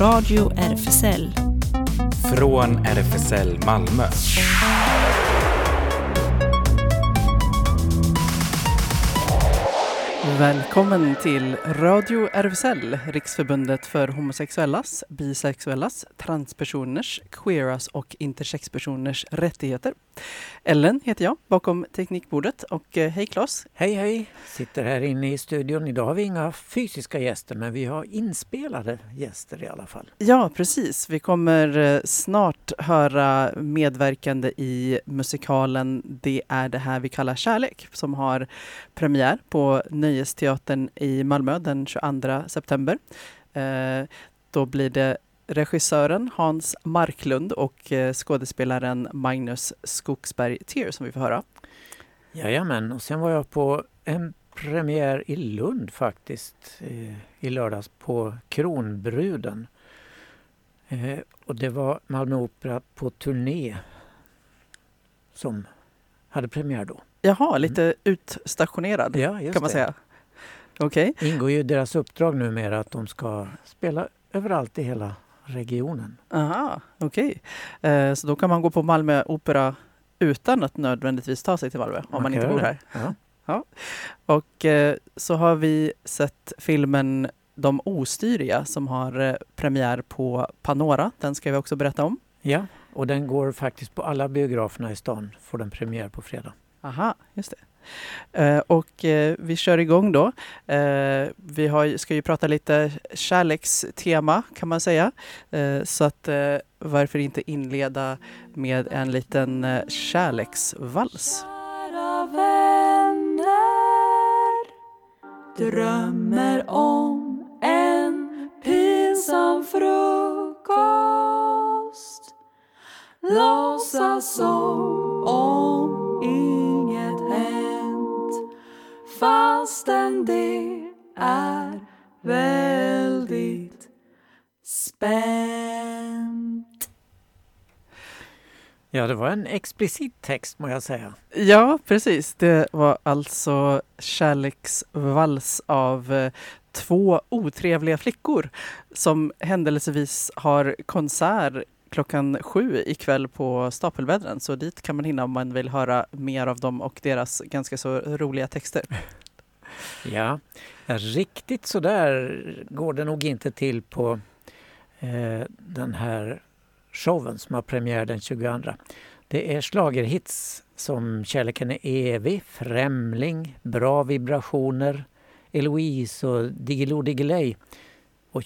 Radio RFSL. Från RFSL Malmö. Välkommen till Radio RFSL, Riksförbundet för homosexuellas, bisexuellas, transpersoners, queeras och intersexpersoners rättigheter. Ellen heter jag bakom teknikbordet och eh, hej Claes! Hej hej! Sitter här inne i studion. Idag har vi inga fysiska gäster men vi har inspelade gäster i alla fall. Ja precis, vi kommer eh, snart höra medverkande i musikalen Det är det här vi kallar kärlek som har premiär på Nöjesteatern i Malmö den 22 september. Eh, då blir det regissören Hans Marklund och eh, skådespelaren Magnus Skogsberg Tier som vi får höra. Jajamän, och sen var jag på en premiär i Lund faktiskt eh, i lördags på Kronbruden. Och det var Malmö Opera på turné som hade premiär då. Jaha, lite mm. utstationerad ja, kan man det. säga. Okay. ingår ju deras uppdrag numera att de ska spela överallt i hela regionen. Aha, okej. Okay. Eh, så då kan man gå på Malmö Opera utan att nödvändigtvis ta sig till Malmö om man, man inte bor här. Ja. ja. Och eh, så har vi sett filmen De ostyriga som har eh, premiär på Panora. Den ska vi också berätta om. Ja, och den går faktiskt på alla biograferna i stan. Får den premiär på fredag. Aha, just det. Eh, och eh, vi kör igång då. Eh, vi har, ska ju prata lite kärlekstema kan man säga. så att varför inte inleda med en liten kärleksvals. drömmer om en pinsam frukost låtsas som om fastän det är väldigt spänt. Ja, det var en explicit text må jag säga. Ja, precis. Det var alltså kärleksvals av eh, två otrevliga flickor som händelsevis har konsert klockan sju ikväll på Stapelvädren. Så dit kan man hinna om man vill höra mer av dem och deras ganska så roliga texter. Ja, riktigt så där går det nog inte till på eh, den här showen som har premiär den 22. Det är slagerhits som Kärleken är evig, Främling, Bra vibrationer, Eloise och Diggiloo Diggiley och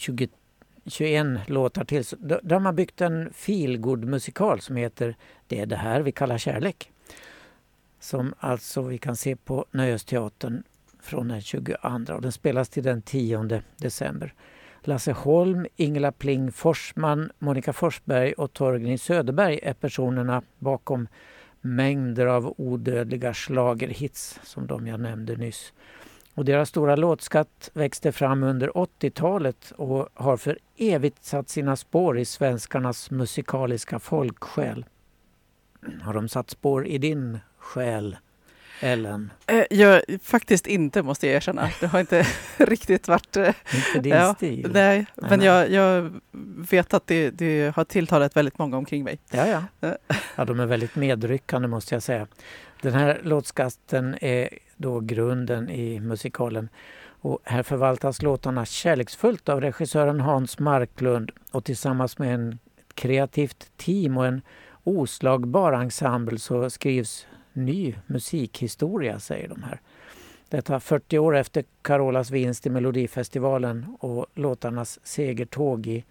21 låtar till. Där har man byggt en feelgood musikal som heter Det är det här vi kallar kärlek. Som alltså vi kan se på Nöjesteatern från den 22 och den spelas till den 10 december. Lasse Holm, Ingela Pling Forsman, Monica Forsberg och Torgny Söderberg är personerna bakom mängder av odödliga slagerhits som de jag nämnde nyss. Och deras stora låtskatt växte fram under 80-talet och har för evigt satt sina spår i svenskarnas musikaliska folksjäl. Har de satt spår i din själ, Ellen? Eh, jag, faktiskt inte, måste jag erkänna. Det har inte riktigt varit... Eh, inte din ja, stil? Nej, men jag, jag vet att det, det, har tilltalat väldigt många omkring mig. Ja, ja. Ja, de är väldigt medryckande måste jag säga. Den här låtskatten är då grunden i musikalen. Och här förvaltas låtarna kärleksfullt av regissören Hans Marklund och tillsammans med en kreativt team och en oslagbar ensemble så skrivs ny musikhistoria, säger de här. Detta 40 år efter Carolas vinst i Melodifestivalen och låtarnas segertåg i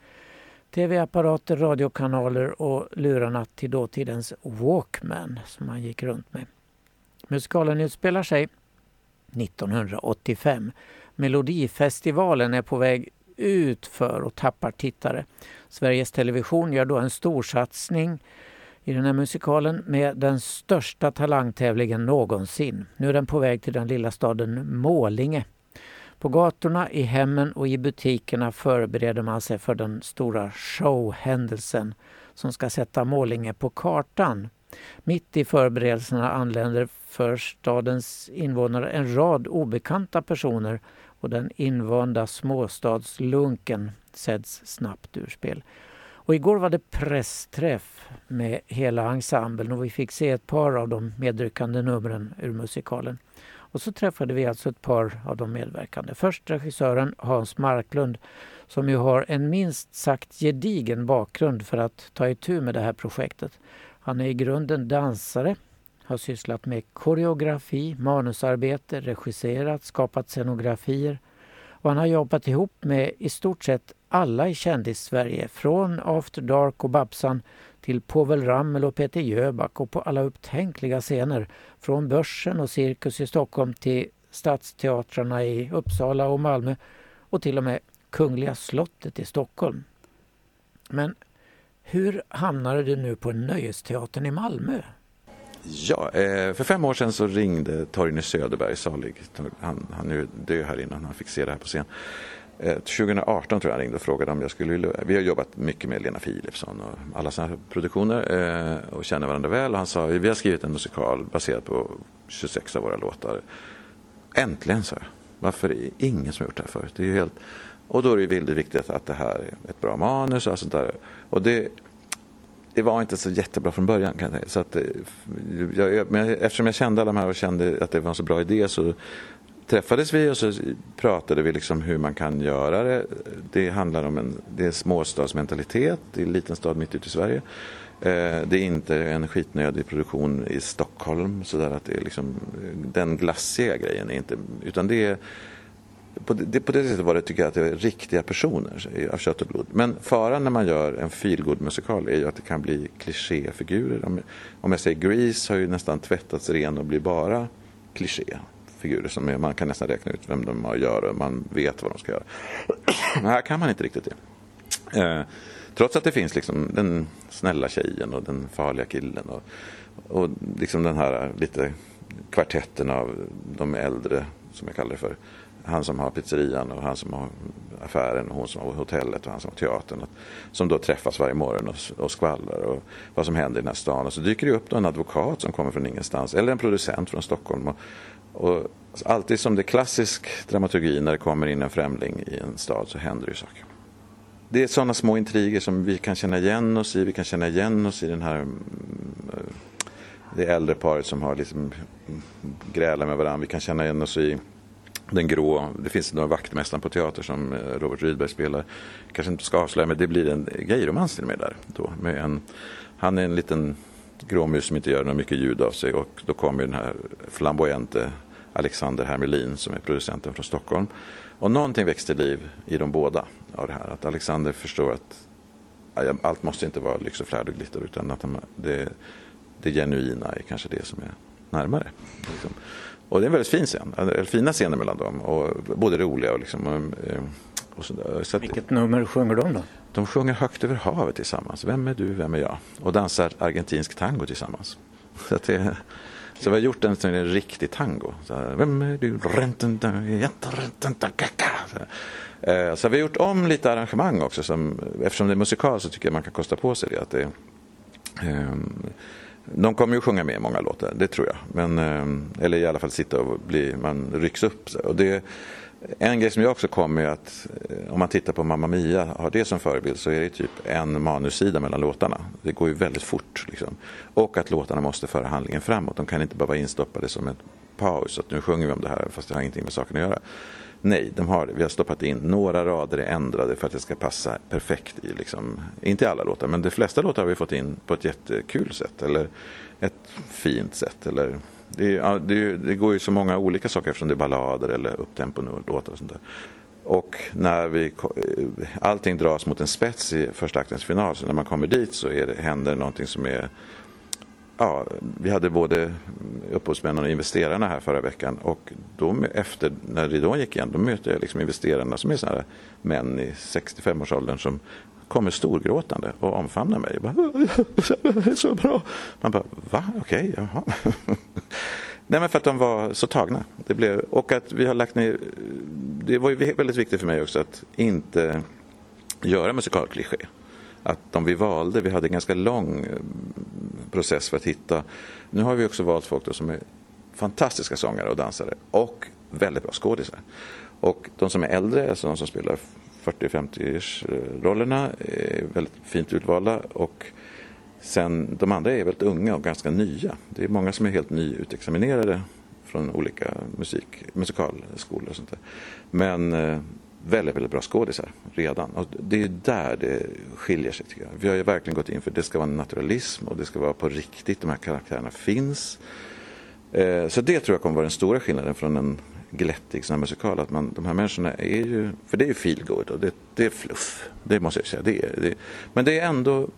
tv-apparater, radiokanaler och lurarna till dåtidens Walkman som man gick runt med. Musikalen utspelar sig 1985. Melodifestivalen är på väg ut för och tappar tittare. Sveriges Television gör då en storsatsning i den här musikalen med den största talangtävlingen någonsin. Nu är den på väg till den lilla staden Målinge. På gatorna, i hemmen och i butikerna förbereder man sig för den stora showhändelsen som ska sätta Målinge på kartan. Mitt i förberedelserna anländer för stadens invånare en rad obekanta personer och den invanda småstadslunken sätts snabbt ur spel. Och igår var det pressträff med hela ensemblen och vi fick se ett par av de medryckande numren ur musikalen. Och så träffade vi alltså ett par av de medverkande. Först regissören Hans Marklund som ju har en minst sagt gedigen bakgrund för att ta itu med det här projektet. Han är i grunden dansare, har sysslat med koreografi, manusarbete, regisserat, skapat scenografier och han har jobbat ihop med i stort sett alla i kändis-Sverige från After Dark och Babsan till Povel Ramel och Peter Jöback och på alla upptänkliga scener från Börsen och Cirkus i Stockholm till stadsteatrarna i Uppsala och Malmö och till och med Kungliga slottet i Stockholm. Men hur hamnade du nu på Nöjesteatern i Malmö? Ja, eh, för fem år sedan så ringde Torgny Söderberg, salig. Han, han är död här innan han fick se det här på scen. Eh, 2018 tror jag han ringde och frågade om jag skulle... Vi har jobbat mycket med Lena Philipsson och alla sådana produktioner eh, och känner varandra väl. Och han sa vi har skrivit en musikal baserad på 26 av våra låtar. Äntligen, sa jag. Varför är det ingen som har gjort det här förut? Det är helt... Och då är det väldigt viktigt att det här är ett bra manus och sånt där. Och det, det var inte så jättebra från början kan jag säga. Så att, eh, jag, men eftersom jag kände alla de här och kände att det var en så bra idé så träffades vi och så pratade vi liksom hur man kan göra det. Det handlar om en det är småstadsmentalitet det är en liten stad mitt ute i Sverige. Eh, det är inte en skitnödig produktion i Stockholm så där att det är liksom den glassiga grejen är inte utan det är på det, på det sättet var det tycker jag att det är riktiga personer av kött och blod. Men faran när man gör en feelgood musikal är ju att det kan bli klichéfigurer. Om, om jag säger Grease har ju nästan tvättats ren och blir bara kliché figurer som är, man kan nästan räkna ut vem de har att göra man vet vad de ska göra. Men här kan man inte riktigt det. Eh, trots att det finns liksom den snälla tjejen och den farliga killen och, och liksom den här lite kvartetten av de äldre som jag kallar det för han som har pizzerian och han som har affären och hon som har hotellet och han som har teatern. Som då träffas varje morgon och, och skvallrar och vad som händer i den här stan. Och så dyker det upp en advokat som kommer från ingenstans eller en producent från Stockholm. Och, och alltid som det är klassisk dramaturgi när det kommer in en främling i en stad så händer det ju saker. Det är sådana små intriger som vi kan känna igen oss i. Vi kan känna igen oss i den här mm, eh, det äldre paret som har liksom mm, grälat med varandra. Vi kan känna igen oss i den grå, det finns några vaktmästaren på teater som eh, Robert Rydberg spelar. Kanske inte ska avslöja men det blir en gayromans till och med där. Då, med en, han är en liten gråmus som inte gör något mycket ljud av sig och då kommer den här flamboyante Alexander Hermelin som är producenten från Stockholm. Och någonting till liv i de båda av det här. Att Alexander förstår att allt måste inte vara lyx och flärd och glitter utan att det, det genuina är kanske det som är närmare. Liksom. Och det är en väldigt fin scen, fina scener mellan dem och både roliga och liksom eh, och så, så att, Vilket nummer sjunger de då? De sjunger Högt över havet tillsammans. Vem är du, vem är jag? Och dansar argentinsk tango tillsammans. Så, det, så vi har gjort en, en riktig tango. Så här, vem är du? Så, eh, vi har gjort om lite arrangemang också. Som, eftersom det är musikal så tycker jag man kan kosta på sig det. Att det um, de kommer ju sjunga med i många låtar, det tror jag. Men, eh, eller i alla fall sitta och bli, man rycks upp. Och det, en grej som jag också kommer är att eh, om man tittar på Mamma Mia, har det som förebild så är det typ en manussida mellan låtarna. Det går ju väldigt fort. Liksom. Och att låtarna måste föra handlingen framåt. De kan inte bara vara instoppade som en paus. Att nu sjunger vi om det här fast det har ingenting med saken att göra. Nej, de har, vi har stoppat in några rader är ändrade för att det ska passa perfekt i, liksom, inte i alla låtar, men de flesta låtar har vi fått in på ett jättekul sätt eller ett fint sätt. Eller, det, är, det, det går ju så många olika saker eftersom det är ballader eller upptempo-låtar och sånt där. Och när vi, eh, allting dras mot en spets i första aktens final, så när man kommer dit så är det, händer någonting som är ja, vi hade både upphovsmännen och investerarna här förra veckan och då efter, när ridån gick igen, då mötte jag liksom investerarna som är sådana män i 65-årsåldern som kommer storgråtande och omfamnar mig. bara, det är så bra. Man bara, va? Okej, okay, jaha. Nej men för att de var så tagna. Det blev, och att vi har lagt ner, det var ju väldigt viktigt för mig också att inte göra musikalkliché att de vi valde, vi hade en ganska lång eh, process för att hitta. Nu har vi också valt folk som är fantastiska sångare och dansare och väldigt bra skådisar. Och de som är äldre, alltså de som spelar 40-50 eh, rollerna är väldigt fint utvalda och sen de andra är väldigt unga och ganska nya. Det är många som är helt nyutexaminerade från olika musik, musikalskolor och sånt där. Men eh, väldigt, väldigt bra skådisar redan. Och det är där det skiljer sig tycker jag. Vi har ju verkligen gått in för att det ska vara naturalism och det ska vara på riktigt. De här karaktärerna finns. Eh, så det tror jag kommer vara den stora skillnaden från en glättig sån här musikal. Att man, de här människorna är ju, för det är ju feelgood och det, det är fluff. Det måste jag säga. Det är, det, men det är ändå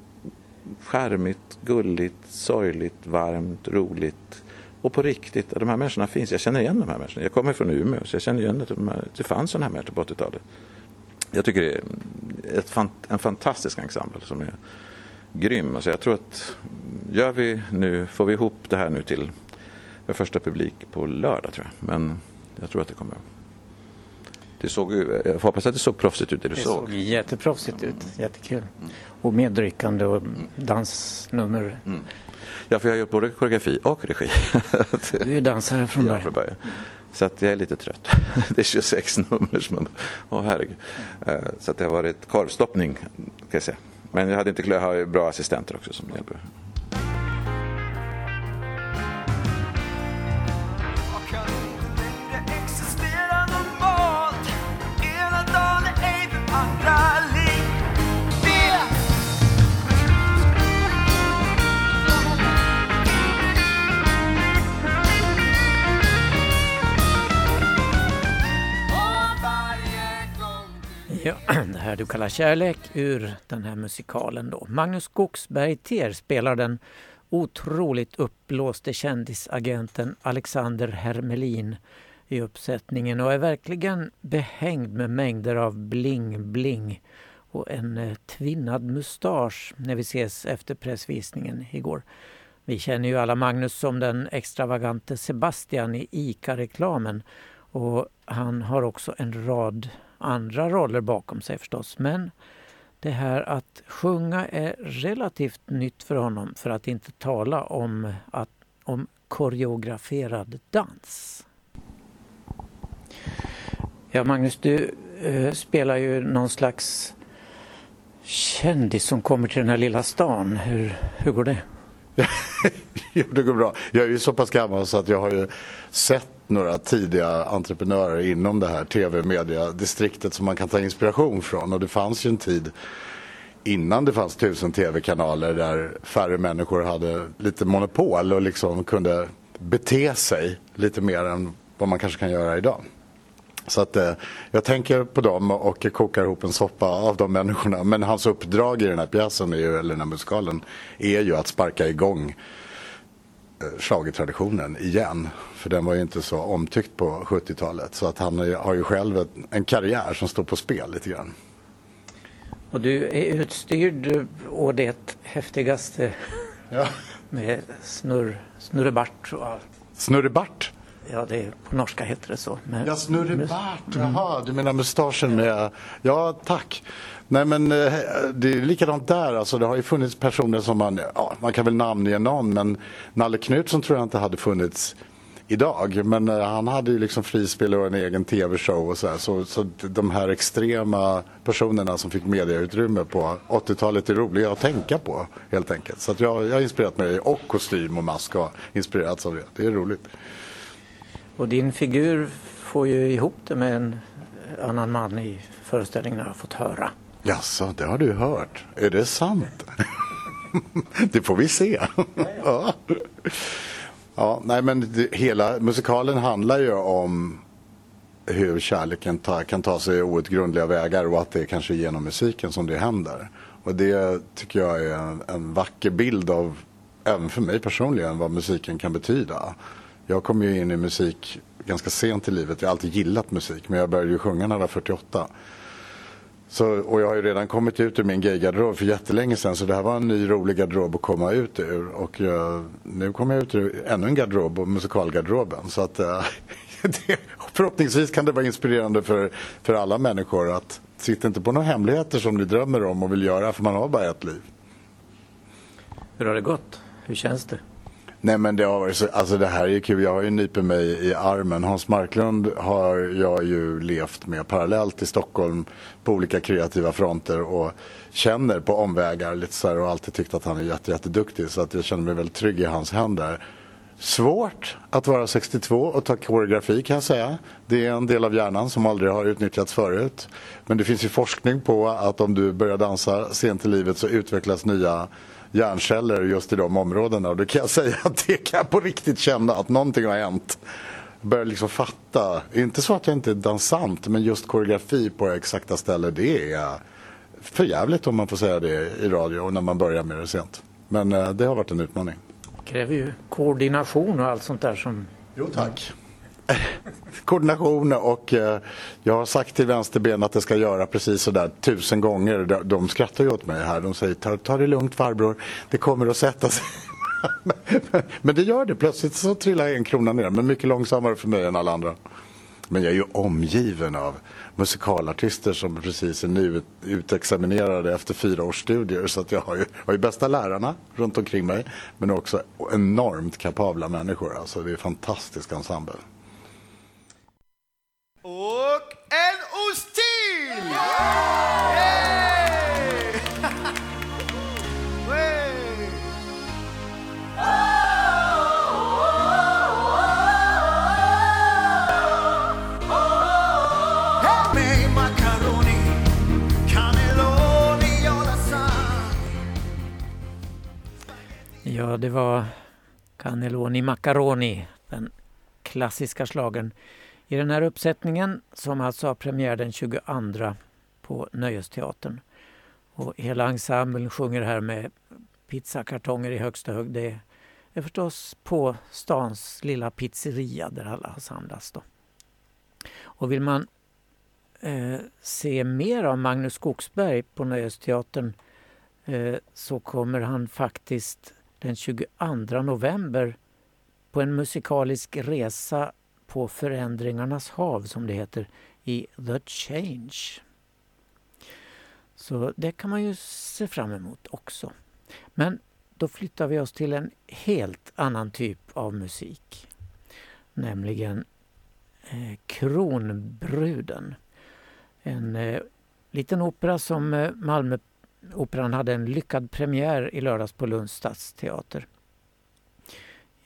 skärmigt, gulligt, sorgligt, varmt, roligt. Och på riktigt, de här människorna finns. Jag känner igen de här människorna. Jag kommer från Umeå så jag känner igen att de här, det fanns sådana här människor på 80-talet. Jag tycker det är ett, en fantastisk ensemble som är grym. Alltså jag tror att gör vi nu, får vi ihop det här nu till för första publik på lördag tror jag. Men jag tror att det kommer. Det såg, jag hoppas att det såg proffsigt ut det du Det såg. såg jätteproffsigt ut, jättekul. Och medryckande och dansnummer. Ja, för jag har gjort både koreografi och regi. Du är dansare från Ja, början. från början. Så att jag är lite trött. Det är 26 nummer som man... Åh herregud. Eh, Så att det har varit korvstoppning kan jag säga. Men jag hade inte jag har bra assistenter också som hjälper. Du kallar kärlek ur den här musikalen då. Magnus Skogsberg Ter spelar den otroligt uppblåste kändisagenten Alexander Hermelin i uppsättningen och är verkligen behängd med mängder av bling-bling och en eh, tvinnad mustasch när vi ses efter pressvisningen igår. Vi känner ju alla Magnus som den extravagante Sebastian i ICA-reklamen och han har också en rad andra roller bakom sig förstås. Men det här att sjunga är relativt nytt för honom för att inte tala om, att, om koreograferad dans. Ja, Magnus, du eh, spelar ju någon slags kändis som kommer till den här lilla stan. Hur, hur går det? Jo, det går bra. Jag är ju så pass gammal så att jag har ju sett några tidiga entreprenörer inom det här tv-mediadistriktet som man kan ta inspiration från. Och det fanns ju en tid innan det fanns tusen tv-kanaler där färre människor hade lite monopol och liksom kunde bete sig lite mer än vad man kanske kan göra idag. Så att eh, jag tänker på dem och kokar ihop en soppa av de människorna. Men hans uppdrag i den här pjäsen, är ju, eller den här musikalen, är ju att sparka igång eh, schlagertraditionen igen. För den var ju inte så omtyckt på 70-talet. Så att han har ju själv en karriär som står på spel lite grann. Och du är utstyrd å det häftigaste Ja. med snurr, snurrebart och allt. Snurrebart. Ja, det är, på norska heter det så. Men, Ja, snurrebart. Jaha, du menar mustaschen med... Ja, tack. Nej, men eh, det är likadant där. Alltså, det har ju funnits personer som man... Ja, man kan väl namnge någon, men Nalle Knutsson tror jag inte hade funnits idag. Men eh, han hade ju liksom frispel och en egen tv-show och så, här. så Så de här extrema personerna som fick mediautrymme på 80-talet är roliga att tänka på, helt enkelt. Så jag, jag har inspirerat mig, och kostym och mask har inspirerats av det. Det är roligt och din figur får ju ihop det med en annan man i föreställningen har jag fått höra. Jaså, det har du hört. Är det sant? det får vi se. ja. ja, nej men det, hela musikalen handlar ju om hur kärleken ta, kan ta sig outgrundliga vägar och att det är kanske genom musiken som det händer. Och det tycker jag är en, en vacker bild av, även för mig personligen, vad musiken kan betyda. Jag kom ju in i musik ganska sent i livet. Jag har alltid gillat musik, men jag började ju sjunga när jag var 48. Så, och jag har ju redan kommit ut ur min gaygarderob för jättelänge sedan så det här var en ny rolig garderob att komma ut ur. Och jag, nu kommer jag ut ur ännu en garderob, och musikalgarderoben. Så att äh, det, förhoppningsvis kan det vara inspirerande för, för alla människor att sitta inte på några hemligheter som ni drömmer om och vill göra för man har bara ett liv. Hur har det gått? Hur känns det? Nej men det har varit så, alltså det här är ju kul. Jag har ju nypit mig i armen. Hans Marklund har jag ju levt med parallellt i Stockholm på olika kreativa fronter och känner på omvägar lite så här och alltid tyckt att han är jätte, jätteduktig så att jag känner mig väldigt trygg i hans händer. Svårt att vara 62 och ta koreografi kan jag säga. Det är en del av hjärnan som aldrig har utnyttjats förut. Men det finns ju forskning på att om du börjar dansa sent i livet så utvecklas nya hjärnceller just i de områdena. Och då kan jag säga att det kan jag på riktigt känna att någonting har hänt. Börjar liksom fatta, inte så att jag inte är dansant, men just koreografi på exakta ställen, det är för jävligt om man får säga det i radio och när man börjar med det sent. Men eh, det har varit en utmaning. kräver ju koordination och allt sånt där som... Jo tack. Koordination och eh, jag har sagt till vänsterben att det ska göra precis sådär tusen gånger. De, de skrattar ju åt mig här. De säger ta, ta det lugnt farbror, det kommer att sätta sig. men det gör det. Plötsligt så trillar en krona ner. Men mycket långsammare för mig än alla andra. Men jag är ju omgiven av musikalartister som precis är nu utexaminerade efter fyra års studier. Så att jag har ju, har ju bästa lärarna runt omkring mig. Men också enormt kapabla människor. Alltså det är en fantastisk ensemble. Och en ost till! Yeah! Wey! Help. Ja, det var Cannelloni Macaroni, den klassiska slagen i den här uppsättningen som alltså har premiär den 22 på Nöjesteatern. Och hela ensemblen sjunger här med pizzakartonger i högsta hugg. Det är förstås på stans lilla pizzeria där alla har samlats. Då. Och vill man eh, se mer av Magnus Skogsberg på Nöjesteatern eh, så kommer han faktiskt den 22 november på en musikalisk resa på förändringarnas hav som det heter i The Change. Så det kan man ju se fram emot också. Men då flyttar vi oss till en helt annan typ av musik. Nämligen eh, Kronbruden. En eh, liten opera som eh, Malmöoperan hade en lyckad premiär i lördags på Lunds stadsteater.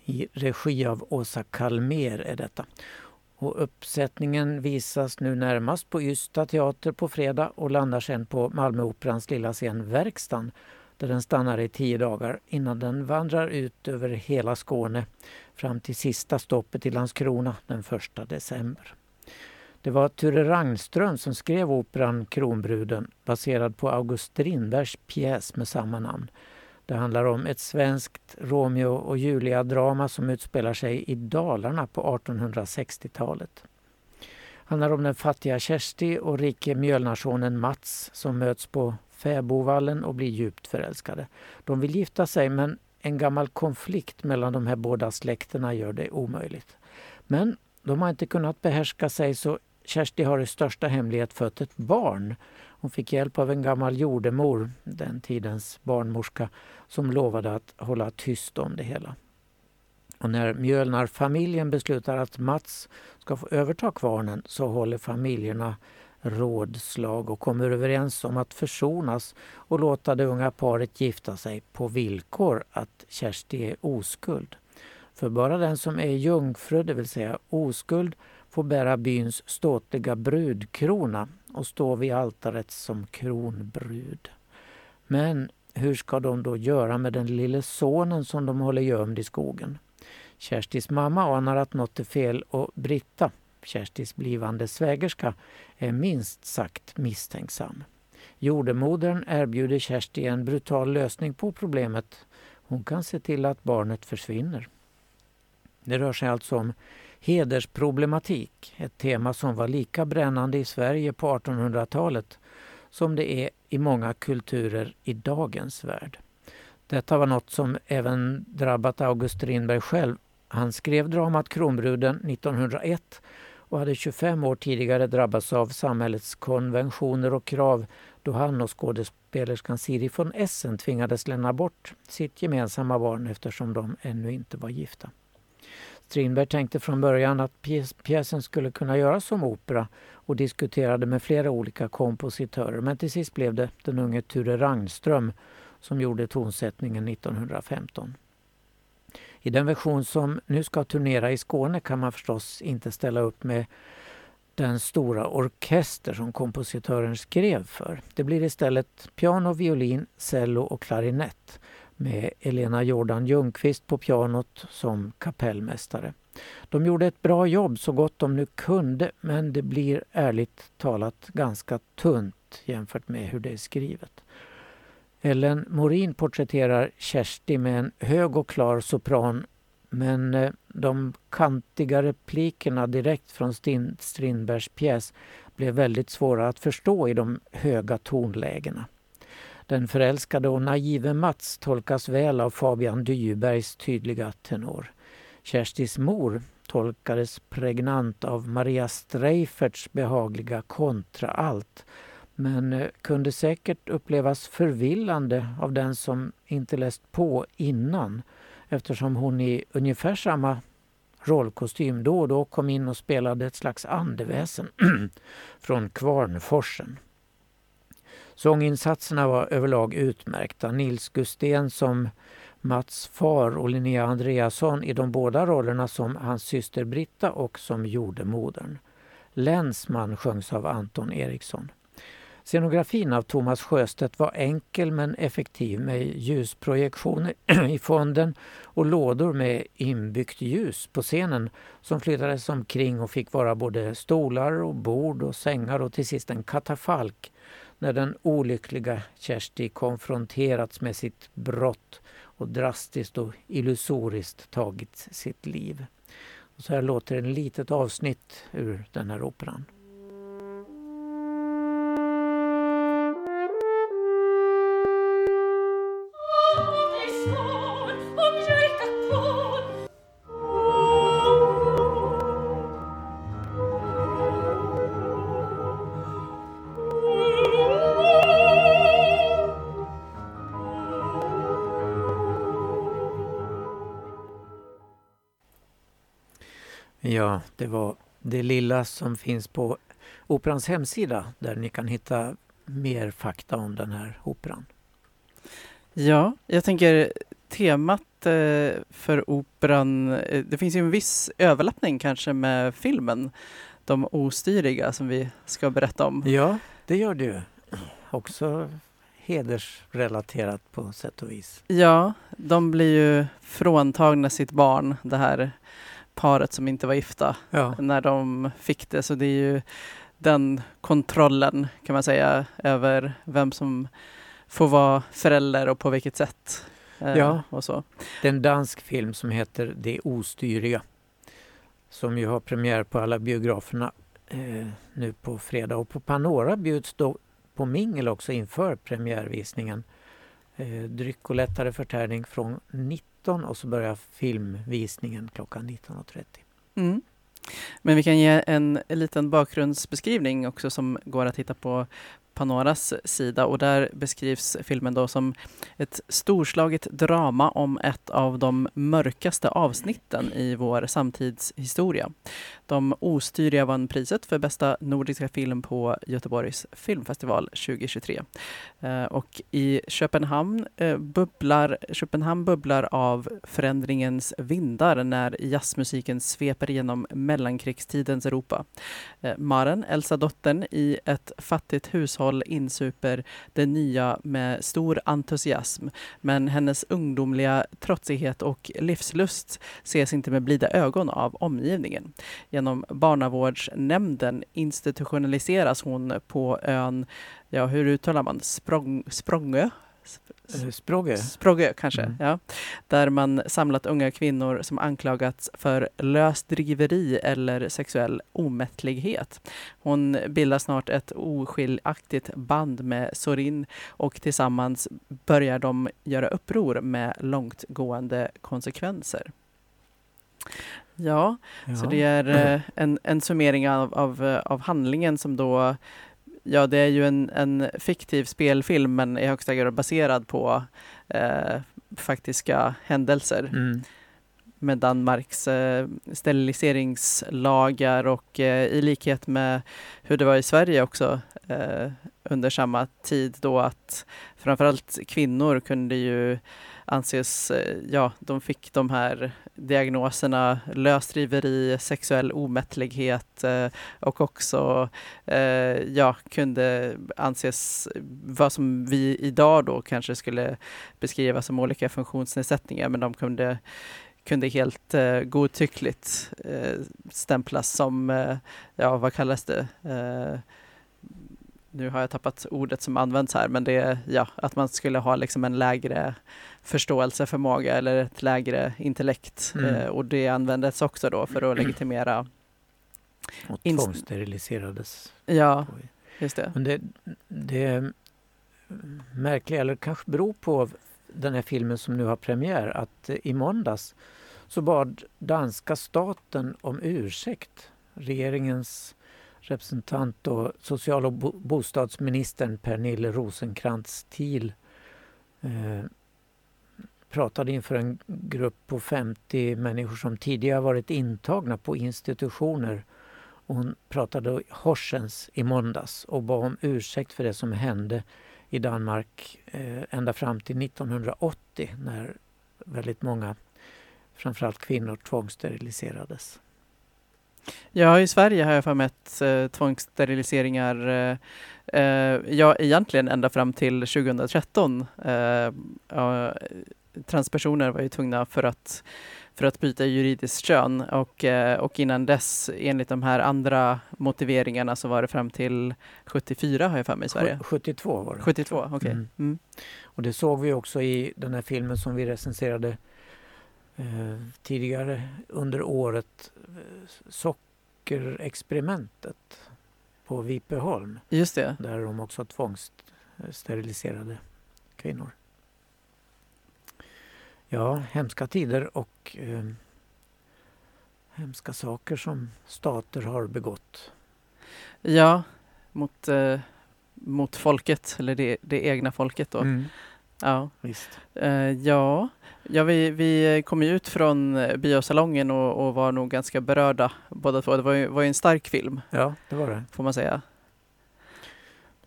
I regi av Åsa Kalmer är detta. Och uppsättningen visas nu närmast på Ystad teater på fredag och landar sen på Malmöoperans lilla scen Verkstan där den stannar i tio dagar innan den vandrar ut över hela Skåne fram till sista stoppet i Landskrona den 1 december. Det var Ture Rangström som skrev operan Kronbruden baserad på August Strindbergs pjäs med samma namn. Det handlar om ett svenskt Romeo och Julia-drama som utspelar sig i Dalarna på 1860-talet. handlar om den fattiga Kersti och rike mjölnationen Mats som möts på fäbodvallen och blir djupt förälskade. De vill gifta sig men en gammal konflikt mellan de här båda släkterna gör det omöjligt. Men de har inte kunnat behärska sig så Kersti har i största hemlighet fött ett barn. Hon fick hjälp av en gammal jordemor, den tidens barnmorska, som lovade att hålla tyst om det hela. Och när Mjölnarfamiljen beslutar att Mats ska få överta kvarnen så håller familjerna rådslag och kommer överens om att försonas och låta det unga paret gifta sig på villkor att Kersti är oskuld. För bara den som är jungfru, det vill säga oskuld, får bära byns ståtliga brudkrona och stå vid altaret som kronbrud. Men hur ska de då göra med den lille sonen som de håller gömd i skogen? Kerstis mamma anar att något är fel och Britta, Kerstis blivande svägerska, är minst sagt misstänksam. Jordemodern erbjuder Kersti en brutal lösning på problemet. Hon kan se till att barnet försvinner. Det rör sig alltså om hedersproblematik, ett tema som var lika brännande i Sverige på 1800-talet som det är i många kulturer i dagens värld. Detta var något som även drabbat August Strindberg själv. Han skrev dramat Kronbruden 1901 och hade 25 år tidigare drabbats av samhällets konventioner och krav då han och skådespelerskan Siri von Essen tvingades lämna bort sitt gemensamma barn eftersom de ännu inte var gifta. Strindberg tänkte från början att pjäsen skulle kunna göras som opera och diskuterade med flera olika kompositörer men till sist blev det den unge Ture Rangström som gjorde tonsättningen 1915. I den version som nu ska turnera i Skåne kan man förstås inte ställa upp med den stora orkester som kompositören skrev för. Det blir istället piano, violin, cello och klarinett med Elena Jordan Ljungqvist på pianot som kapellmästare. De gjorde ett bra jobb så gott de nu kunde men det blir ärligt talat ganska tunt jämfört med hur det är skrivet. Ellen Morin porträtterar Kersti med en hög och klar sopran men eh, de kantiga replikerna direkt från Strindbergs pjäs blev väldigt svåra att förstå i de höga tonlägena. Den förälskade och naive Mats tolkas väl av Fabian Dyrbergs tydliga tenor. Kerstis mor tolkades pregnant av Maria Streiferts behagliga kontraalt men eh, kunde säkert upplevas förvillande av den som inte läst på innan eftersom hon i ungefär samma rollkostym då och då kom in och spelade ett slags andeväsen från Kvarnforsen. Sånginsatserna var överlag utmärkta. Nils Gustén som Mats far och Linnea Andreasson i de båda rollerna som hans syster Britta och som jordemodern. Länsman sjöngs av Anton Eriksson. Scenografin av Thomas Sjöstedt var enkel men effektiv med ljusprojektioner i fonden och lådor med inbyggt ljus på scenen som flyttades omkring och fick vara både stolar och bord och sängar och till sist en katafalk när den olyckliga Kersti konfronterats med sitt brott och drastiskt och illusoriskt tagit sitt liv. Och så här låter ett litet avsnitt ur den här operan. Det var det lilla som finns på Operans hemsida där ni kan hitta mer fakta om den här operan. Ja, jag tänker temat eh, för operan, eh, det finns ju en viss överlappning kanske med filmen De ostyriga som vi ska berätta om. Ja, det gör det ju. Också hedersrelaterat på sätt och vis. Ja, de blir ju fråntagna sitt barn, det här paret som inte var gifta, Ja, när de fick det. Så det är ju den kontrollen kan man säga över vem som får vara förälder och på vilket sätt. eh, Ja. Och så. det är en dansk film som heter Det ostyriga. Som ju har premiär på alla biograferna eh, nu på fredag. Och på Panora bjuds då på mingel också inför premiärvisningen. Eh, dryck och lättare förtäring från 19 och så börjar filmvisningen klockan 19.30. Mm. Men vi kan ge en liten bakgrundsbeskrivning också som går att hitta på Panoras sida och där beskrivs filmen då som ett storslaget drama om ett av de mörkaste avsnitten i vår samtidshistoria. De ostyriga vann priset för bästa nordiska film på Göteborgs filmfestival 2023. Eh, och i Köpenhamn, eh, bubblar, Köpenhamn bubblar av förändringens vindar när jazzmusiken sveper genom mellankrigstidens Europa. Eh, Maren, äldsta dottern i ett fattigt hushåll, insuper det nya med stor entusiasm. Men hennes ungdomliga trotsighet och livslust ses inte med blida ögon av omgivningen. Genom barnavårdsnämnden institutionaliseras hon på ön, ja hur uttalar man, Språng, Språngö? Sprogge? Sprogge kanske, Mm. ja. Där man samlat unga kvinnor som anklagats för lösdriveri eller sexuell omättlighet. Hon bildar snart ett oskiljaktigt band med Sorin och tillsammans börjar de göra uppror med långtgående konsekvenser. Ja, Ja. så det är eh, en, en summering av, av, av handlingen som då ja, det är ju en, en fiktiv spelfilm men i högsta grad baserad på eh, faktiska händelser Mm. med Danmarks eh, steriliseringslagar och eh, i likhet med hur det var i Sverige också eh, under samma tid då att framförallt kvinnor kunde ju anses, eh, ja, de fick de här diagnoserna lösdriveri, sexuell omättlighet eh, och också eh, ja, kunde anses vad som vi idag då kanske skulle beskriva som olika funktionsnedsättningar men de kunde kunde helt eh, godtyckligt eh, stämplas som, eh, ja vad kallas det? Eh, nu har jag tappat ordet som används här, men det är ja, att man skulle ha liksom en lägre förståelseförmåga eller ett lägre intellekt. Mm. Eh, och det användes också då för att legitimera, Och tvångssteriliserades. ja just det. Men det, det märkliga, eller kanske beror på den här filmen som nu har premiär, att eh, i måndags så bad danska staten om ursäkt. Regeringens representant och social och bostadsministern Pernille Rosenkrantz Thiel eh, pratade inför en grupp på 50 människor som tidigare varit intagna på institutioner och hon pratade Horsens i måndags och bad om ursäkt för det som hände i Danmark eh, ända fram till 1980 när väldigt många, framförallt kvinnor, tvångssteriliserades. Ja, i Sverige har jag för mig att eh, tvångssteriliseringar, eh, eh, ja egentligen ända fram till 2013. Eh, ja, transpersoner var ju tvungna för att, för att byta juridiskt kön och, eh, och innan dess enligt de här andra motiveringarna så var det fram till 74 har jag för mig i Sverige. Sju- 72 var det. 72, okej. Mm. Mm. Och det såg vi också i den här filmen som vi recenserade tidigare under året. Eh, Sockerexperimentet på Vipeholm Just det. där de också tvångssteriliserade kvinnor. Ja, hemska tider och eh, hemska saker som stater har begått. Ja, mot, eh, mot folket, eller det, det egna folket då. Mm, Ja. visst. Eh, ja, ja vi, vi kom ju ut från eh, biosalongen och, och var nog ganska berörda båda två. Det var ju, var ju en stark film, Ja, det var det. får man säga.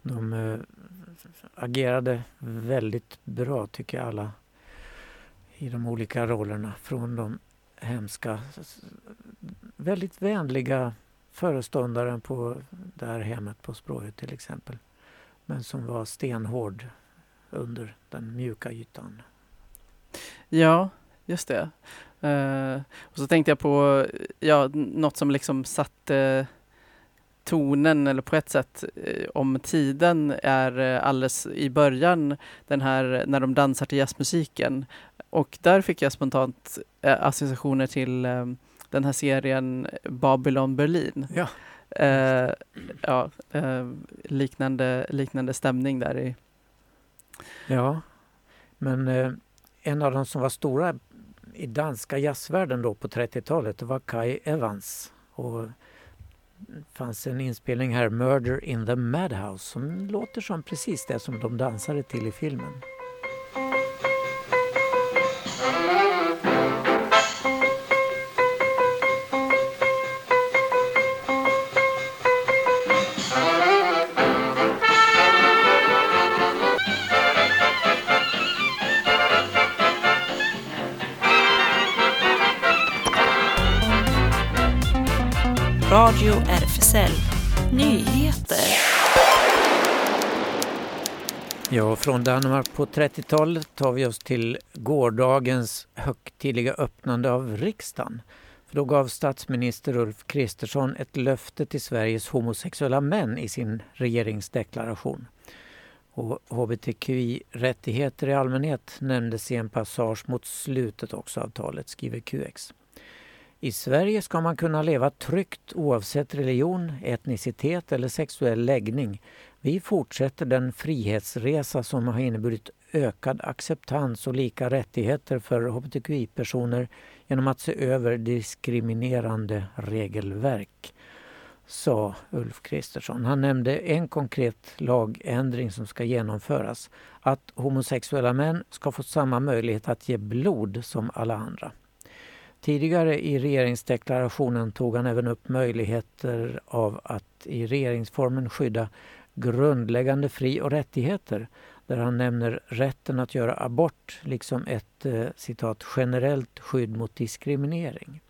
De eh, agerade väldigt bra tycker jag alla i de olika rollerna. Från de hemska, väldigt vänliga föreståndaren på det här hemmet på Språget till exempel. Men som var stenhård under den mjuka ytan. Ja, just det. Eh, och så tänkte jag på ja, något som liksom satte tonen, eller på ett sätt eh, om tiden, är eh, alldeles i början den här när de dansar till jazzmusiken. Och där fick jag spontant eh, associationer till eh, den här serien Babylon Berlin. Ja. Eh, ja, eh, liknande, liknande stämning där i. Ja, men eh, en av de som var stora i danska jazzvärlden då på 30-talet var Kai Evans. Och det fanns en inspelning här, Murder in the Madhouse, som låter som precis det som de dansade till i filmen. Radio RFSL Nyheter. Ja, från Danmark på 30-talet tar vi oss till gårdagens högtidliga öppnande av riksdagen. För då gav statsminister Ulf Kristersson ett löfte till Sveriges homosexuella män i sin regeringsdeklaration. Och hbtqi-rättigheter i allmänhet nämndes i en passage mot slutet också av talet, skriver QX. I Sverige ska man kunna leva tryggt oavsett religion, etnicitet eller sexuell läggning. Vi fortsätter den frihetsresa som har inneburit ökad acceptans och lika rättigheter för hbtqi-personer genom att se över diskriminerande regelverk. sa Ulf Kristersson. Han nämnde en konkret lagändring som ska genomföras. Att homosexuella män ska få samma möjlighet att ge blod som alla andra. Tidigare i regeringsdeklarationen tog han även upp möjligheter av att i regeringsformen skydda grundläggande fri och rättigheter där han nämner rätten att göra abort liksom ett eh, citat generellt skydd mot diskriminering.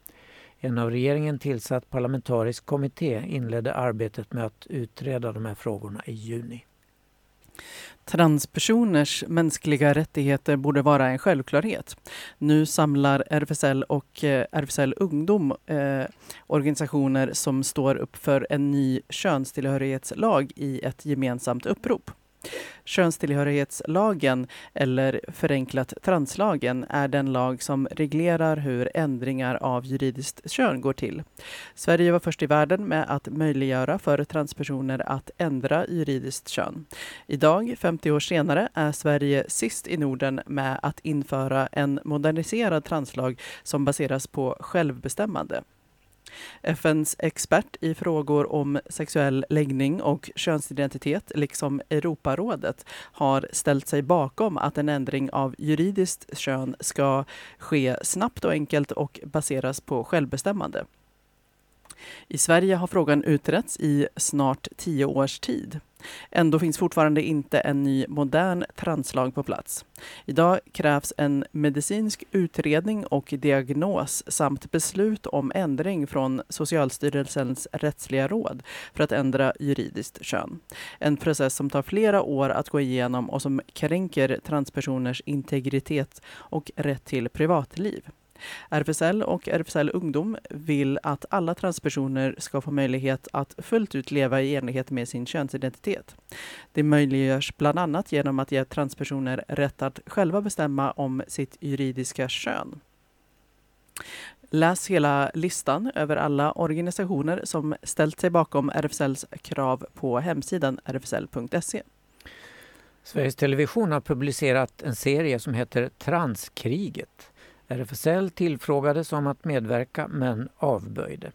En av regeringen tillsatt parlamentarisk kommitté inledde arbetet med att utreda de här frågorna i juni. Transpersoners mänskliga rättigheter borde vara en självklarhet. Nu samlar RFSL och eh, RFSL Ungdom eh, organisationer som står upp för en ny könstillhörighetslag i ett gemensamt upprop. Könstillhörighetslagen, eller förenklat translagen, är den lag som reglerar hur ändringar av juridiskt kön går till. Sverige var först i världen med att möjliggöra för transpersoner att ändra juridiskt kön. Idag, 50 år senare, är Sverige sist i Norden med att införa en moderniserad translag som baseras på självbestämmande. FNs expert i frågor om sexuell läggning och könsidentitet, liksom Europarådet, har ställt sig bakom att en ändring av juridiskt kön ska ske snabbt och enkelt och baseras på självbestämmande. I Sverige har frågan utretts i snart tio års tid. Ändå finns fortfarande inte en ny modern translag på plats. Idag krävs en medicinsk utredning och diagnos samt beslut om ändring från Socialstyrelsens rättsliga råd för att ändra juridiskt kön. En process som tar flera år att gå igenom och som kränker transpersoners integritet och rätt till privatliv. RFSL och RFSL Ungdom vill att alla transpersoner ska få möjlighet att fullt ut leva i enlighet med sin könsidentitet. Det möjliggörs bland annat genom att ge transpersoner rätt att själva bestämma om sitt juridiska kön. Läs hela listan över alla organisationer som ställt sig bakom RFSLs krav på hemsidan rfsl.se. Sveriges Television har publicerat en serie som heter Transkriget. RFSL tillfrågades om att medverka men avböjde.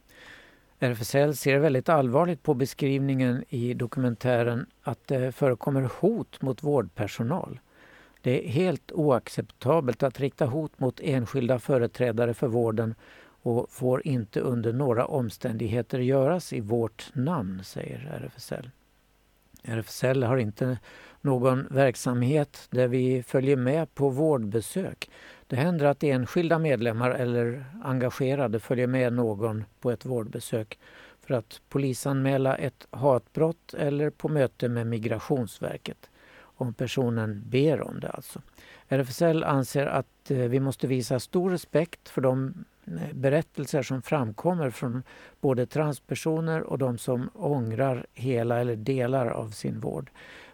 RFSL ser väldigt allvarligt på beskrivningen i dokumentären att det förekommer hot mot vårdpersonal. Det är helt oacceptabelt att rikta hot mot enskilda företrädare för vården och får inte under några omständigheter göras i vårt namn, säger RFSL. RFSL har inte någon verksamhet där vi följer med på vårdbesök det händer att enskilda medlemmar eller engagerade följer med någon på ett vårdbesök för att polisanmäla ett hatbrott eller på möte med Migrationsverket. Om personen ber om det alltså. RFSL anser att eh, vi måste visa stor respekt för de eh, berättelser som framkommer från både transpersoner och de som ångrar hela eller delar av sin vård.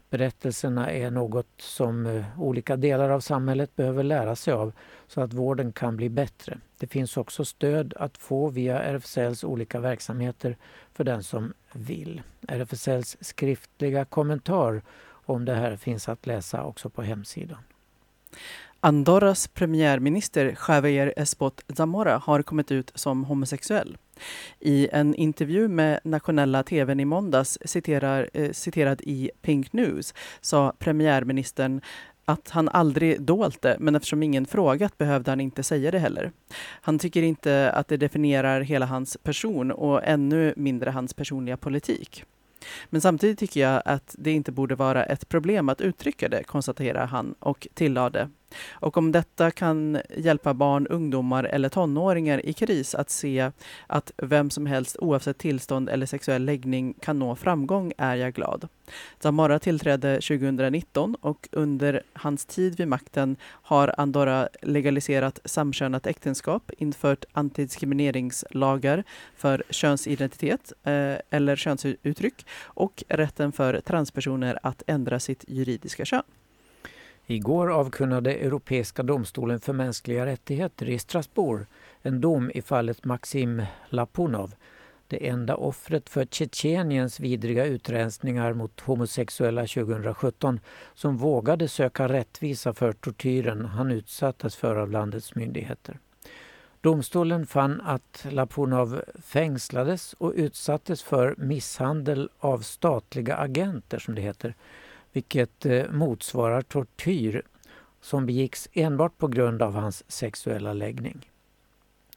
Berättelserna är något som eh, olika delar av samhället behöver lära sig av så att vården kan bli bättre. Det finns också stöd att få via RFSLs olika verksamheter för den som vill. RFSLs skriftliga kommentar om det här finns att läsa också på hemsidan. Andorras premiärminister Javier Espot Zamora har kommit ut som homosexuell. I en intervju med nationella tvn i måndags, citerar, eh, citerad i Pink News, sa premiärministern att han aldrig dolt det, men eftersom ingen frågat behövde han inte säga det heller. Han tycker inte att det definierar hela hans person och ännu mindre hans personliga politik. Men samtidigt tycker jag att det inte borde vara ett problem att uttrycka det, konstaterar han och tillade. Och om detta kan hjälpa barn, ungdomar eller tonåringar i kris att se att vem som helst oavsett tillstånd eller sexuell läggning kan nå framgång är jag glad. Zamora tillträdde 2019 och under hans tid vid makten har Andorra legaliserat samkönat äktenskap, infört antidiskrimineringslagar för könsidentitet eh, eller könsuttryck och rätten för transpersoner att ändra sitt juridiska kön. Igår avkunnade Europeiska domstolen för mänskliga rättigheter i Strasbourg en dom i fallet Maxim Lapunov, det enda offret för Tjetjeniens vidriga utrensningar mot homosexuella 2017 som vågade söka rättvisa för tortyren han utsattes för av landets myndigheter. Domstolen fann att Lapunov fängslades och utsattes för misshandel av statliga agenter, som det heter, vilket eh, motsvarar tortyr som begicks enbart på grund av hans sexuella läggning.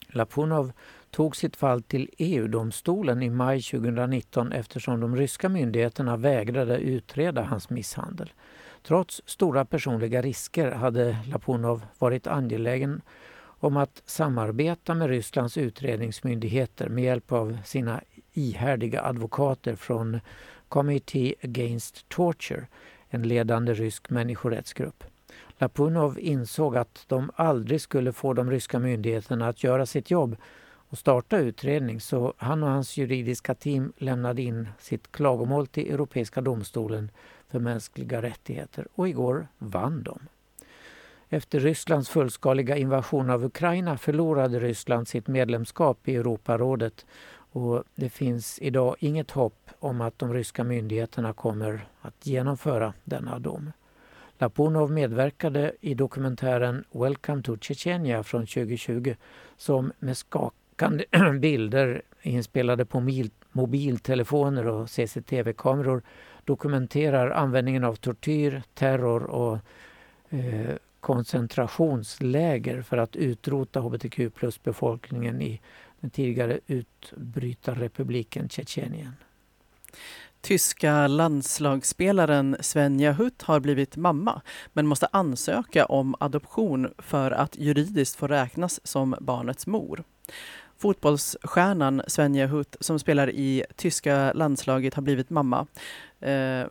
Lapunov tog sitt fall till EU-domstolen i maj 2019 eftersom de ryska myndigheterna vägrade utreda hans misshandel. Trots stora personliga risker hade Lapunov varit angelägen om att samarbeta med Rysslands utredningsmyndigheter med hjälp av sina ihärdiga advokater från Committee Against Torture, en ledande rysk människorättsgrupp. Lapunov insåg att de aldrig skulle få de ryska myndigheterna att göra sitt jobb och starta utredning så han och hans juridiska team lämnade in sitt klagomål till Europeiska domstolen för mänskliga rättigheter och igår vann de. Efter Rysslands fullskaliga invasion av Ukraina förlorade Ryssland sitt medlemskap i Europarådet och det finns idag inget hopp om att de ryska myndigheterna kommer att genomföra denna dom. Lapunov medverkade i dokumentären Welcome to Chechnya från 2020 som med skakande bilder inspelade på mobiltelefoner och CCTV-kameror dokumenterar användningen av tortyr, terror och eh, koncentrationsläger för att utrota hbtq plus-befolkningen i den tidigare utbrytarrepubliken Tjetjenien. Tyska landslagsspelaren Svenja Hutt har blivit mamma men måste ansöka om adoption för att juridiskt få räknas som barnets mor. Fotbollsstjärnan Svenja Hutt som spelar i tyska landslaget har blivit mamma. Eh,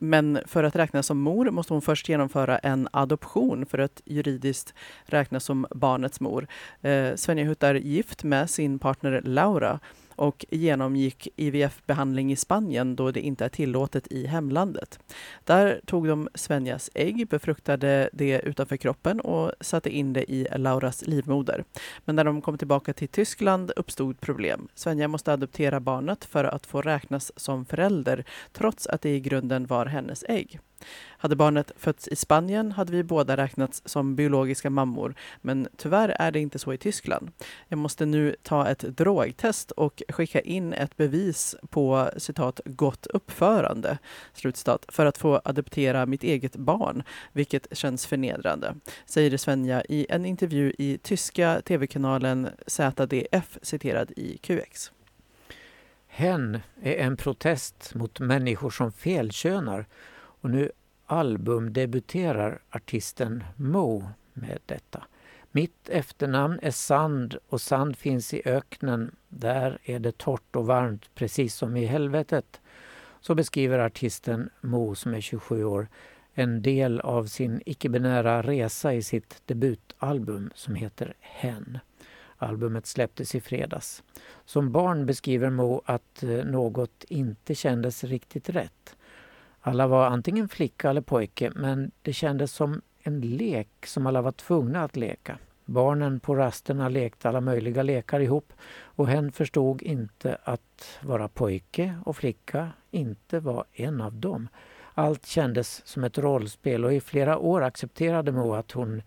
men för att räknas som mor måste hon först genomföra en adoption för att juridiskt räknas som barnets mor. Eh, Svenja Hutt är gift med sin partner Laura och genomgick IVF-behandling i Spanien då det inte är tillåtet i hemlandet. Där tog de Svenjas ägg, befruktade det utanför kroppen och satte in det i Lauras livmoder. Men när de kom tillbaka till Tyskland uppstod problem. Svenja måste adoptera barnet för att få räknas som förälder trots att det i grunden var hennes ägg. Hade barnet fötts i Spanien hade vi båda räknats som biologiska mammor, men tyvärr är det inte så i Tyskland. Jag måste nu ta ett drogtest och skicka in ett bevis på citat gott uppförande slutstat, för att få adoptera mitt eget barn, vilket känns förnedrande, säger Svenja i en intervju i tyska tv-kanalen ZDF citerad i QX. Hen är en protest mot människor som felkönar och nu albumdebuterar artisten Mo med detta. Mitt efternamn är Sand och sand finns i öknen. Där är det torrt och varmt, precis som i helvetet. Så beskriver artisten Mo, som är 27 år, en del av sin icke-binära resa i sitt debutalbum som heter Hen. Albumet släpptes i fredags. Som barn beskriver Mo att eh, något inte kändes riktigt rätt. Alla var antingen flicka eller pojke men det kändes som en lek som alla var tvungna att leka. Barnen på rasterna lekte alla möjliga lekar ihop och hen förstod inte att vara pojke och flicka inte var en av dem. Allt kändes som ett rollspel och i flera år accepterade Mo att hon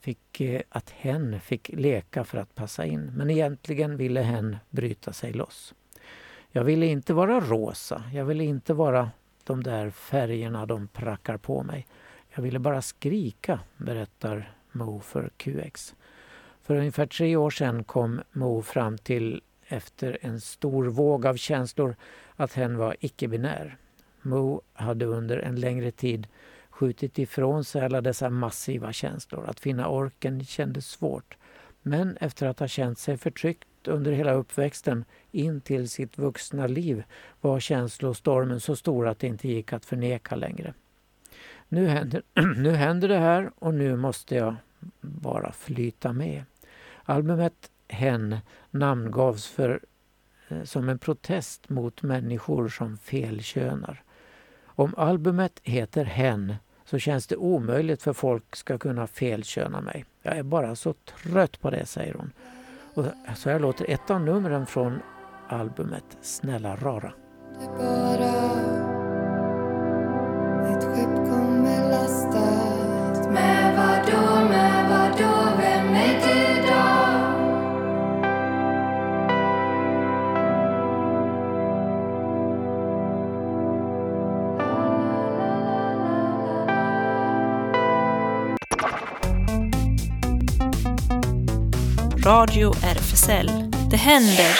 fick, eh, att hen fick leka för att passa in. Men egentligen ville hen bryta sig loss. Jag ville inte vara rosa, jag ville inte vara de där färgerna de prackar på mig. Jag ville bara skrika, berättar Mo för QX. För ungefär tre år sedan kom Mo fram till, efter en stor våg av känslor, att hen var icke-binär. Mo hade under en längre tid skjutit ifrån sig alla dessa massiva känslor. Att finna orken kändes svårt. Men efter att ha känt sig förtryckt under hela uppväxten in till sitt vuxna liv var känslostormen så stor att det inte gick att förneka längre. Nu händer, nu händer det här och nu måste jag bara flyta med. Albumet Hen namngavs för, eh, som en protest mot människor som felkönar. Om albumet heter Hen så känns det omöjligt för folk ska kunna felköna mig. Jag är bara så trött på det, säger hon. Och så här låter ett av numren från albumet Snälla rara. Radio RFSL. Det händer!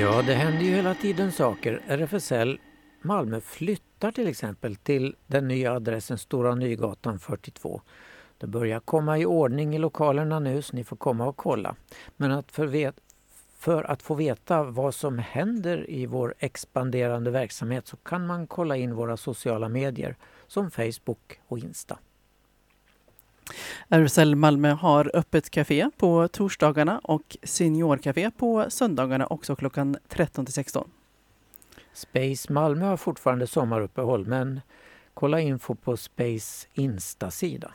Ja, det händer ju hela tiden saker. RFSL Malmö flyttar till exempel till den nya adressen Stora Nygatan 42. Det börjar komma i ordning i lokalerna nu så ni får komma och kolla. Men att för, vet, för att få veta vad som händer i vår expanderande verksamhet så kan man kolla in våra sociala medier som Facebook och Insta. RFSL Malmö har öppet café på torsdagarna och seniorkafé på söndagarna också klockan 13 till 16. Space Malmö har fortfarande sommaruppehåll men kolla info på Space Insta-sida.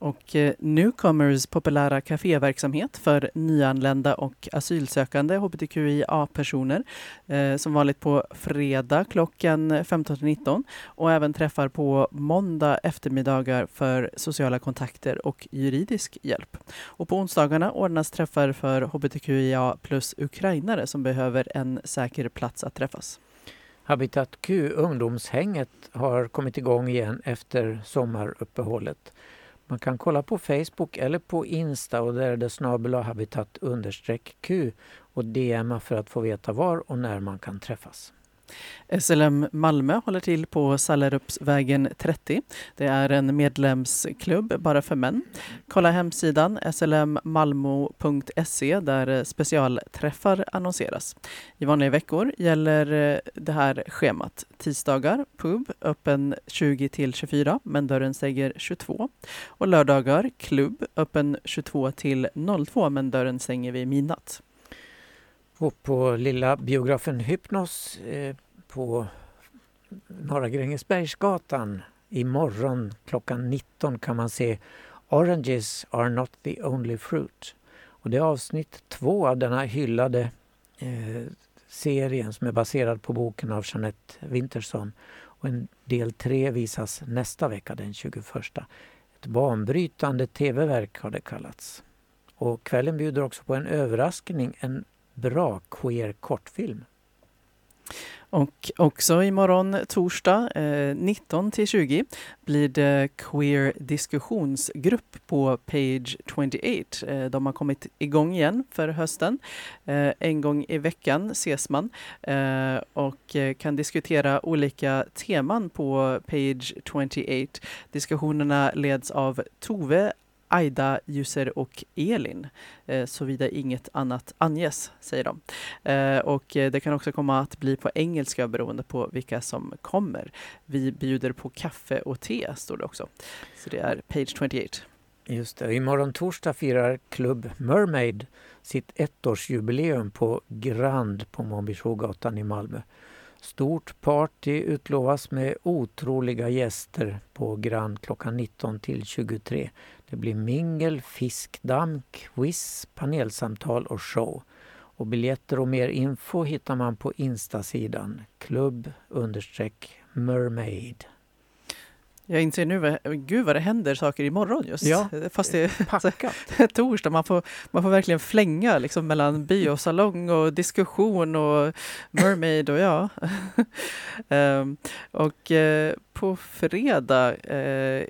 Och eh, Newcomers populära kaféverksamhet för nyanlända och asylsökande hbtqia-personer eh, som vanligt på fredag klockan 15-19 och även träffar på måndag eftermiddagar för sociala kontakter och juridisk hjälp. Och på onsdagarna ordnas träffar för hbtqia plus ukrainare som behöver en säker plats att träffas. Habitat Q, ungdomshänget, har kommit igång igen efter sommaruppehållet. Man kan kolla på Facebook eller på Insta och där är det snabel habitat understreck Q och DMa för att få veta var och när man kan träffas. SLM Malmö håller till på Sallerupsvägen 30. Det är en medlemsklubb bara för män. Kolla hemsidan slmmalmo.se där specialträffar annonseras. I vanliga veckor gäller eh, det här schemat. Tisdagar pub öppen 20 till 24 men dörren stänger 22. Och lördagar klubb öppen 22 till 02 men dörren stänger vid midnatt. Och på lilla biografen Hypnos eh, på Norra Grängesbergsgatan imorgon klockan 19 kan man se Oranges are not the only fruit. Och det är avsnitt två av denna hyllade eh, serien som är baserad på boken av Jeanette Winterson. Och en del tre visas nästa vecka den 21. Ett banbrytande tv-verk har det kallats. Och kvällen bjuder också på en överraskning, en bra queer kortfilm. Och också imorgon torsdag eh, 19 till 20 blir det Queer diskussionsgrupp på Page 28. Eh, de har kommit igång igen för hösten. Eh, en gång i veckan ses man eh, och eh, kan diskutera olika teman på Page 28. Diskussionerna leds av Tove Aida, Jusser och Elin, eh, såvida inget annat anges, säger de. Eh, och eh, det kan också komma att bli på engelska beroende på vilka som kommer. Vi bjuder på kaffe och te, står det också. Så det är page 28. Just det. Imorgon torsdag firar Club Mermaid sitt ettårsjubileum på Grand på Månbybrogatan i Malmö. Stort party utlovas med otroliga gäster på Grand klockan 19 till 23. Det blir mingel, fiskdamm, quiz, panelsamtal och show. Och biljetter och mer info hittar man på Insta-sidan klubb mermaid. Jag inser nu, gud vad det händer saker imorgon just. Ja, Fast det är Packat! torsdag, man får, man får verkligen flänga liksom mellan biosalong och diskussion och mermaid och ja. Ehm, och eh, på fredag eh,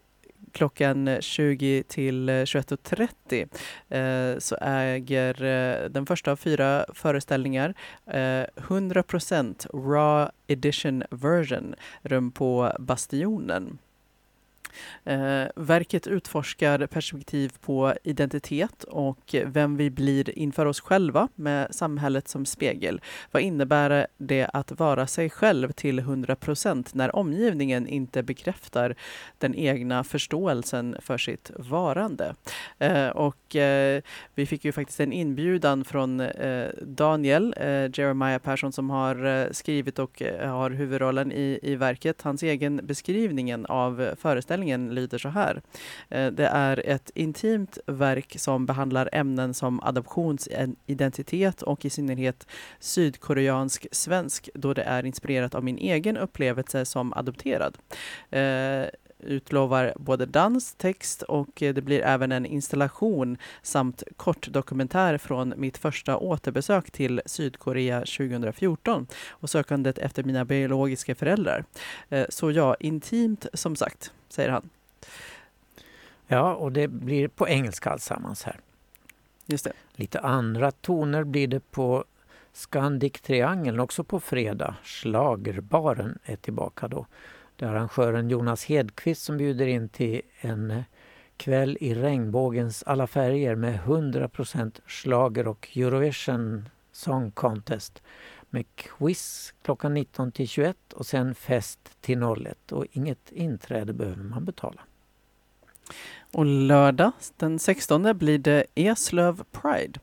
klockan 20 till 21.30 eh, så äger eh, den första av fyra föreställningar eh, 100% raw edition version rum på Bastionen. Eh, verket utforskar perspektiv på identitet och vem vi blir inför oss själva med samhället som spegel. Vad innebär det att vara sig själv till 100 procent när omgivningen inte bekräftar den egna förståelsen för sitt varande? Eh, och eh, vi fick ju faktiskt en inbjudan från eh, Daniel eh, Jeremiah Persson som har eh, skrivit och eh, har huvudrollen i, i verket. Hans egen beskrivningen av föreställningen föreställningen lyder så här. Eh, det är ett intimt verk som behandlar ämnen som adoptionsidentitet och i synnerhet sydkoreansk svensk då det är inspirerat av min egen upplevelse som adopterad. Eh, Utlovar både dans, text och eh, det blir även en installation samt kortdokumentär från mitt första återbesök till Sydkorea 2014 och sökandet efter mina biologiska föräldrar. Eh, Så ja, intimt som sagt, säger han. Ja, och det blir på engelska alltsammans här. Just det. Lite andra toner blir det på Scandic Triangeln också på fredag. Schlagerbaren är tillbaka då. Det är arrangören Jonas Hedqvist som bjuder in till en kväll i regnbågens alla färger med 100% schlager och Eurovision Song Contest med quiz klockan 19 till 21 och sen fest till 01 och inget inträde behöver man betala. Och lördag den 16 blir det Eslöv Pride.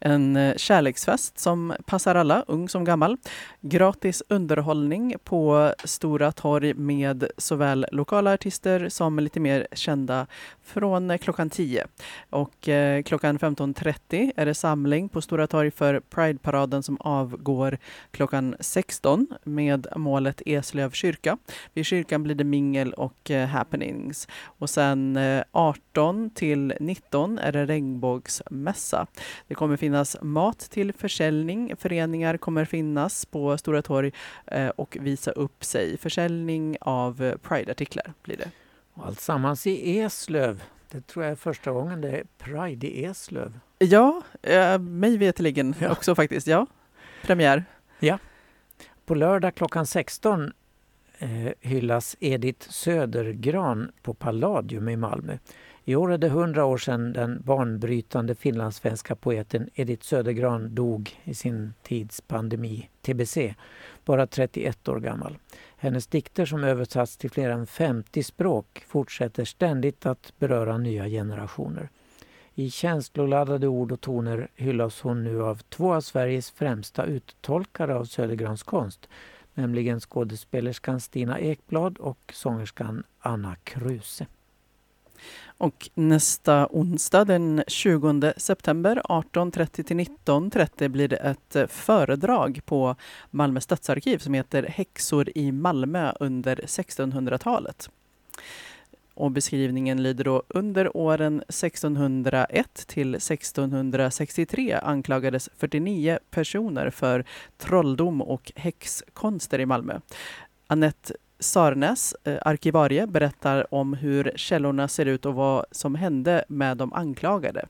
En eh, kärleksfest som passar alla, ung som gammal. Gratis underhållning på Stora torg med såväl lokala artister som lite mer kända från eh, klockan 10. Och eh, klockan 15.30 är det samling på Stora torg för Prideparaden som avgår klockan 16 med målet Eslöv kyrka. Vid kyrkan blir det mingel och eh, happenings. Och sen eh, 18 till 19 är det regnbågsmässa. Det kommer finnas mat till försäljning. Föreningar kommer finnas på Stora torg eh, och visa upp sig. Försäljning av Pride-artiklar blir det. Alltsammans i Eslöv. Det tror jag är första gången det är Pride i Eslöv. Ja, eh, mig veterligen Ja. också faktiskt. Ja, premiär. På lördag klockan 16 eh, hyllas Edith Södergran på Palladium i Malmö. I år är det 100 år sedan den banbrytande finlandssvenska poeten Edith Södergran dog i sin tids pandemi, tbc, bara 31 år gammal. Hennes dikter som översatts till fler än 50 språk fortsätter ständigt att beröra nya generationer. I känsloladdade ord och toner hyllas hon nu av två av Sveriges främsta uttolkare av Södergrans konst, nämligen skådespelerskan Stina Ekblad och sångerskan Anna Kruse. Och nästa onsdag den 20 september 18.30 till 19.30 blir det ett eh, föredrag på Malmö stadsarkiv som heter Häxor i Malmö under 1600-talet. Och beskrivningen lyder då under åren 1601 till 1663 anklagades 49 personer för trolldom och häxkonster i Malmö. Annette Sarnes, eh, arkivarie, berättar om hur källorna ser ut och vad som hände med de anklagade.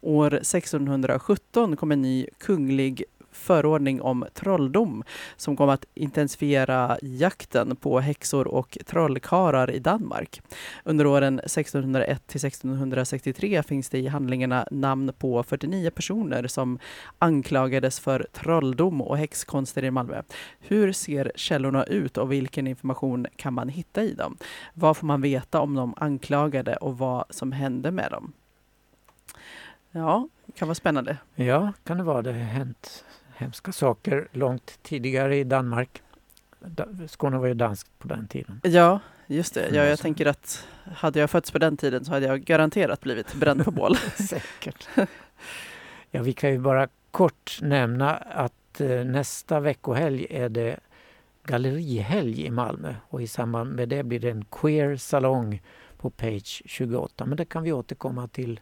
År 1617 kom en ny kunglig förordning om trolldom som kom att intensifiera jakten på häxor och trollkarlar i Danmark. Under åren 1601 till 1663 finns det i handlingarna namn på 49 personer som anklagades för trolldom och häxkonster i Malmö. Hur ser källorna ut och vilken information kan man hitta i dem? Vad får man veta om de anklagade och vad som hände med dem? Ja, det kan vara spännande. Ja, kan det vara. Det har hänt hemska saker långt tidigare i Danmark. Da- Skåne var ju danskt på den tiden. Ja, just det. Ja, Ja, jag så- tänker att hade jag fötts på den tiden så hade jag garanterat blivit bränd på bål. Säkert. Ja, vi kan ju bara kort nämna att eh, nästa veckohelg är det gallerihelg i Malmö och i samband med det blir det en queer salong på page 28. Men det kan vi återkomma till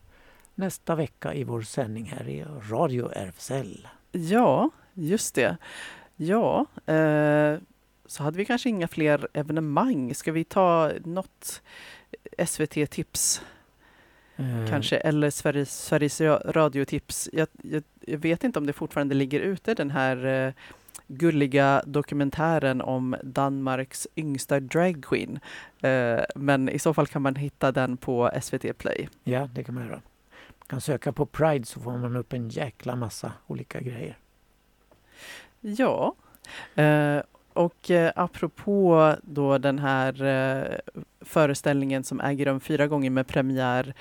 nästa vecka i vår sändning här i Radio RFSL. Ja, just det. Ja, eh, så hade vi kanske inga fler evenemang. Ska vi ta något SVT-tips Eh, kanske? Eller Sveriges, Sveriges Ra- Radio-tips? Jag, jag, jag vet inte om det fortfarande ligger ute, den här eh, gulliga dokumentären om Danmarks yngsta dragqueen. Eh, men i så fall kan man hitta den på SVT Play. Ja, det kan man göra. Man kan söka på Pride så får man upp en jäkla massa olika grejer. Ja, eh, och eh, apropå då den här eh, föreställningen som äger rum fyra gånger med premiär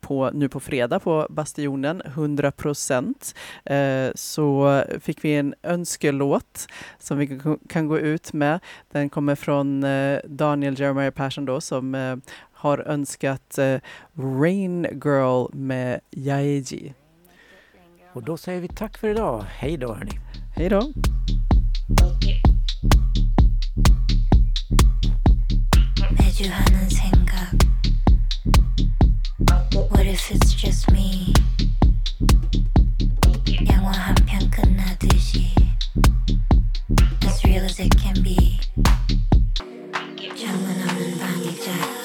på, nu på fredag på Bastionen, 100 procent, eh, så fick vi en önskelåt som vi kan- kan gå ut med. Den kommer från eh, Daniel Jeremiah Persson då som eh, har önskat eh, Rain Girl med Yaeji. Och då säger vi tack för idag. Hej då hörni! Hej då! 매주 하는 생각 What if it's just me 영화 한 편 끝나듯이 As real as it can be 창문 없는 방이 작